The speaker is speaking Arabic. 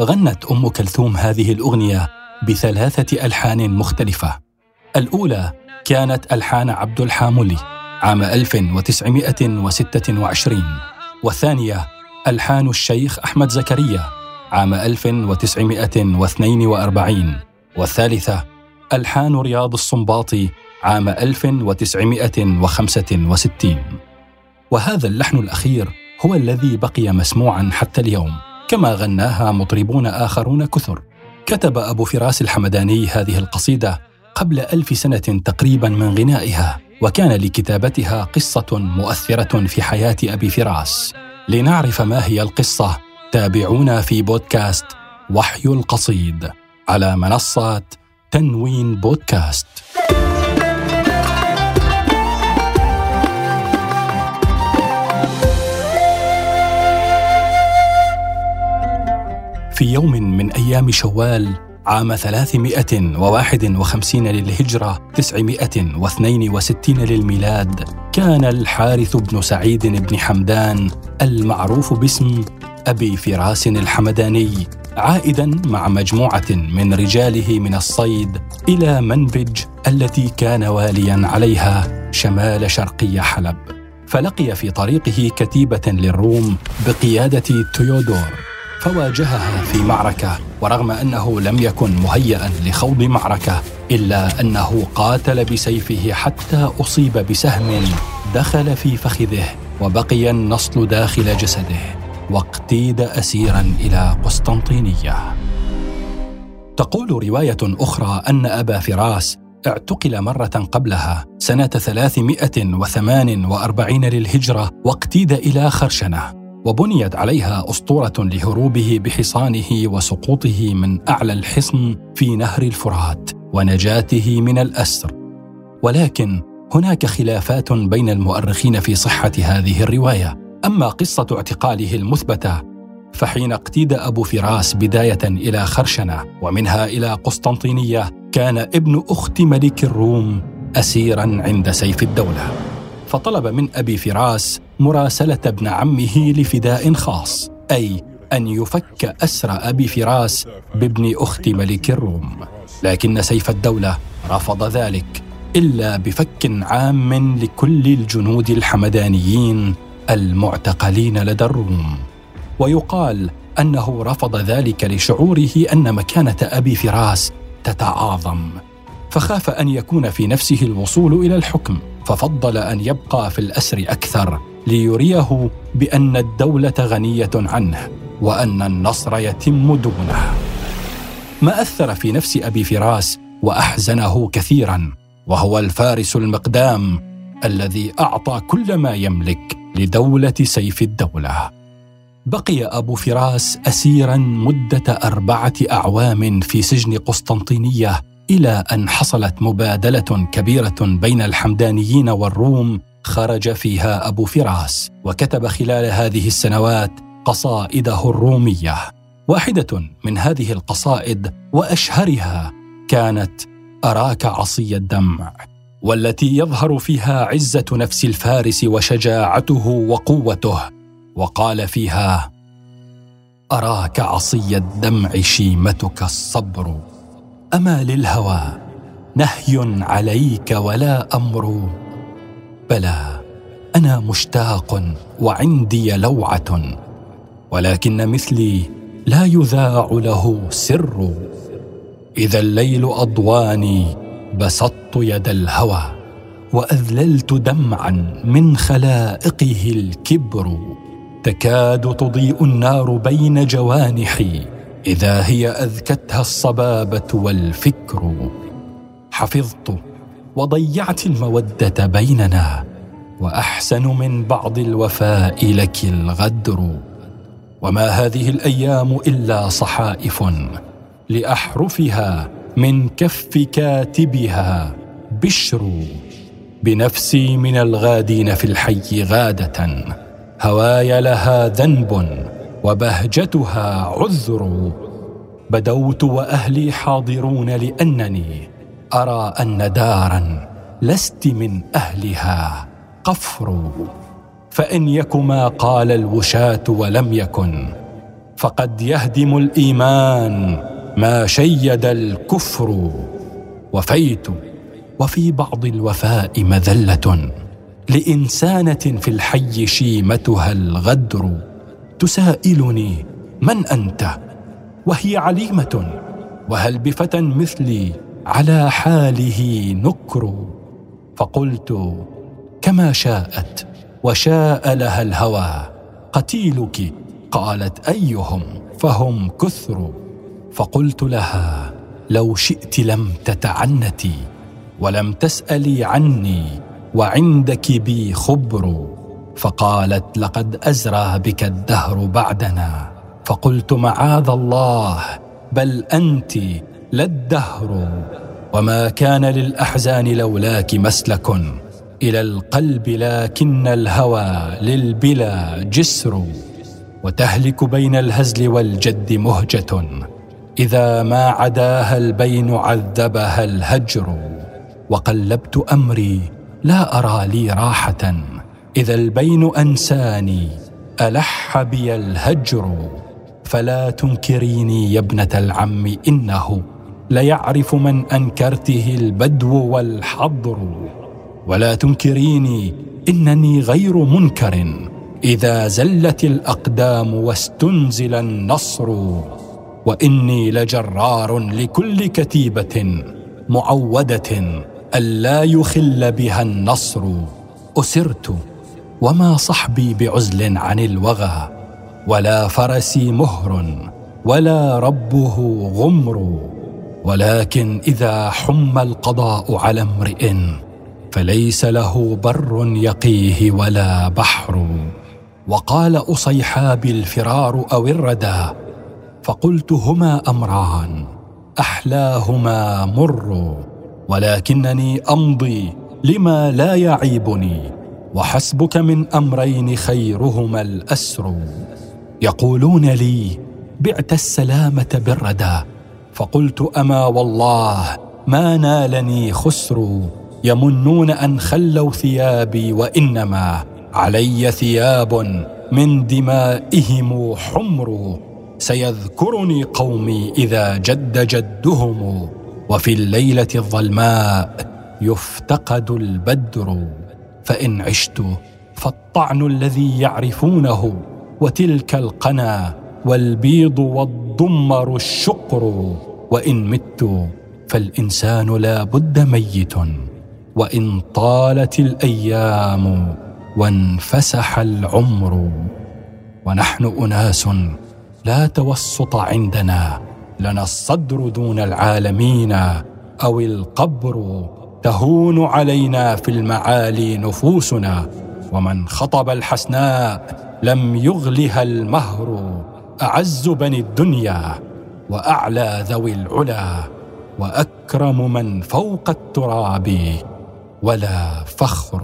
غنت أم كلثوم هذه الأغنية بثلاثة ألحان مختلفة. الأولى كانت ألحان عبد الحاملي عام 1926 والثانية ألحان الشيخ أحمد زكريا عام 1942 والثالثة ألحان رياض الصنباطي عام 1965 وهذا اللحن الأخير هو الذي بقي مسموعا حتى اليوم. كما غناها مطربون آخرون كثر. كتب أبو فراس الحمداني هذه القصيدة قبل ألف سنة تقريبا من غنائها وكان لكتابتها قصة مؤثرة في حياة أبي فراس. لنعرف ما هي القصة تابعونا في بودكاست وحي القصيد على منصة تنوين بودكاست. في يوم من أيام شوال عام 351 للهجرة 962 للميلاد كان الحارث بن سعيد بن حمدان المعروف باسم أبي فراس الحمداني عائدا مع مجموعة من رجاله من الصيد إلى منبج التي كان واليا عليها شمال شرقي حلب. فلقي في طريقه كتيبة للروم بقيادة تيودور. فواجهها في معركة ورغم أنه لم يكن مهيئا لخوض معركة إلا أنه قاتل بسيفه حتى أصيب بسهم دخل في فخذه وبقي النصل داخل جسده واقتيد اسيرا إلى قسطنطينية. تقول رواية أخرى أن أبا فراس اعتقل مرة قبلها سنة 348 للهجرة واقتيد إلى خرشنة. وبنيت عليها أسطورة لهروبه بحصانه وسقوطه من أعلى الحصن في نهر الفرات ونجاته من الأسر. ولكن هناك خلافات بين المؤرخين في صحة هذه الرواية. أما قصة اعتقاله المثبتة فحين اقتيد أبو فراس بداية إلى خرشنة ومنها إلى قسطنطينية كان ابن أخت ملك الروم اسيرا عند سيف الدولة. فطلب من أبي فراس مراسلة ابن عمه لفداء خاص أي أن يفك اسر أبي فراس بابن أخت ملك الروم. لكن سيف الدولة رفض ذلك إلا بفك عام لكل الجنود الحمدانيين المعتقلين لدى الروم. ويقال أنه رفض ذلك لشعوره أن مكانة أبي فراس تتعاظم. فخاف أن يكون في نفسه الوصول إلى الحكم ففضل أن يبقى في الأسر أكثر ليريه بأن الدولة غنية عنه وأن النصر يتم دونه. ما أثر في نفس أبي فراس وأحزنه كثيرا وهو الفارس المقدام الذي أعطى كل ما يملك لدولة سيف الدولة. بقي أبو فراس اسيرا مدة أربعة أعوام في سجن قسطنطينية إلى أن حصلت مبادلة كبيرة بين الحمدانيين والروم خرج فيها أبو فراس وكتب خلال هذه السنوات قصائده الرومية. واحدة من هذه القصائد وأشهرها كانت أراك عصي الدمع والتي يظهر فيها عزة نفس الفارس وشجاعته وقوته وقال فيها أراك عصي الدمع شيمتك الصبر أما للهوى نهي عليك ولا أمر. بلى أنا مشتاق وعندي لوعة ولكن مثلي لا يذاع له سر. إذا الليل أضواني بسطت يد الهوى وأذللت دمعا من خلائقه الكبر. تكاد تضيء النار بين جوانحي إذا هي أذكتها الصبابة والفكر. حفظت وضيعت المودة بيننا وأحسن من بعض الوفاء لك الغدر. وما هذه الأيام إلا صحائف لأحرفها من كف كاتبها. بشر بنفسي من الغادين في الحي غادة هواي لها ذنب وبهجتها عذر. بدوت وأهلي حاضرون لأنني أرى أن دارا لست من أهلها قفر. فإن يك ما قال الوشاة ولم يكن فقد يهدم الإيمان ما شيد الكفر. وفيت وفي بعض الوفاء مذلة لإنسانة في الحي شيمتها الغدر. تسائلني من أنت؟ وهي عليمة وهل بفتى مثلي على حاله نكر. فقلت كما شاءت وشاء لها الهوى قتيلك؟ قالت أيهم فهم كثر. فقلت لها لو شئت لم تتعنتي ولم تسألي عني وعندك بي خبر. فقالت لقد أزرى بك الدهر بعدنا. فقلت معاذ الله بل أنت لا الدهر وما كان للأحزان لولاك مسلك إلى القلب لكن الهوى للبلا جسر وتهلك بين الهزل والجد مهجة إذا ما عداها البين عذبها الهجر وقلبت أمري لا أرى لي راحة إذا البين أنساني ألح بي الهجر فلا تنكريني يا ابنة العم إنه ليعرف من أنكرته البدو والحضر. ولا تنكريني إنني غير منكر. إذا زلت الأقدام واستنزل النصر. وإني لجرار لكل كتيبة معودة الا يخل بها النصر. أسرت وما صحبي بعزل عن الوغى. ولا فرسي مهر ولا ربه غمر. ولكن إذا حم القضاء على امرئ فليس له بر يقيه ولا بحر. وقال أصيحاب الفرار أو الردى فقلت هما أمران أحلاهما مر ولكنني أمضي لما لا يعيبني وحسبك من أمرين خيرهما الأسر. يقولون لي بعت السلامة بالردى فقلت أما والله ما نالني خسر يمنون أن خلوا ثيابي وإنما علي ثياب من دمائهم حمر سيذكرني قومي إذا جد جدهم وفي الليلة الظلماء يفتقد البدر فإن عشت فالطعن الذي يعرفونه وتلك القنا والبيض والضمر الشقر وإن مت فالإنسان لا بد ميت وإن طالت الأيام وانفسح العمر. ونحن أناس لا توسط عندنا لنا الصدر دون العالمين أو القبر تهون علينا في المعالي نفوسنا. ومن خطب الحسناء لم يغلها المهر أعز بني الدنيا. وأعلى ذوي العلا وأكرم من فوق التراب ولا فخر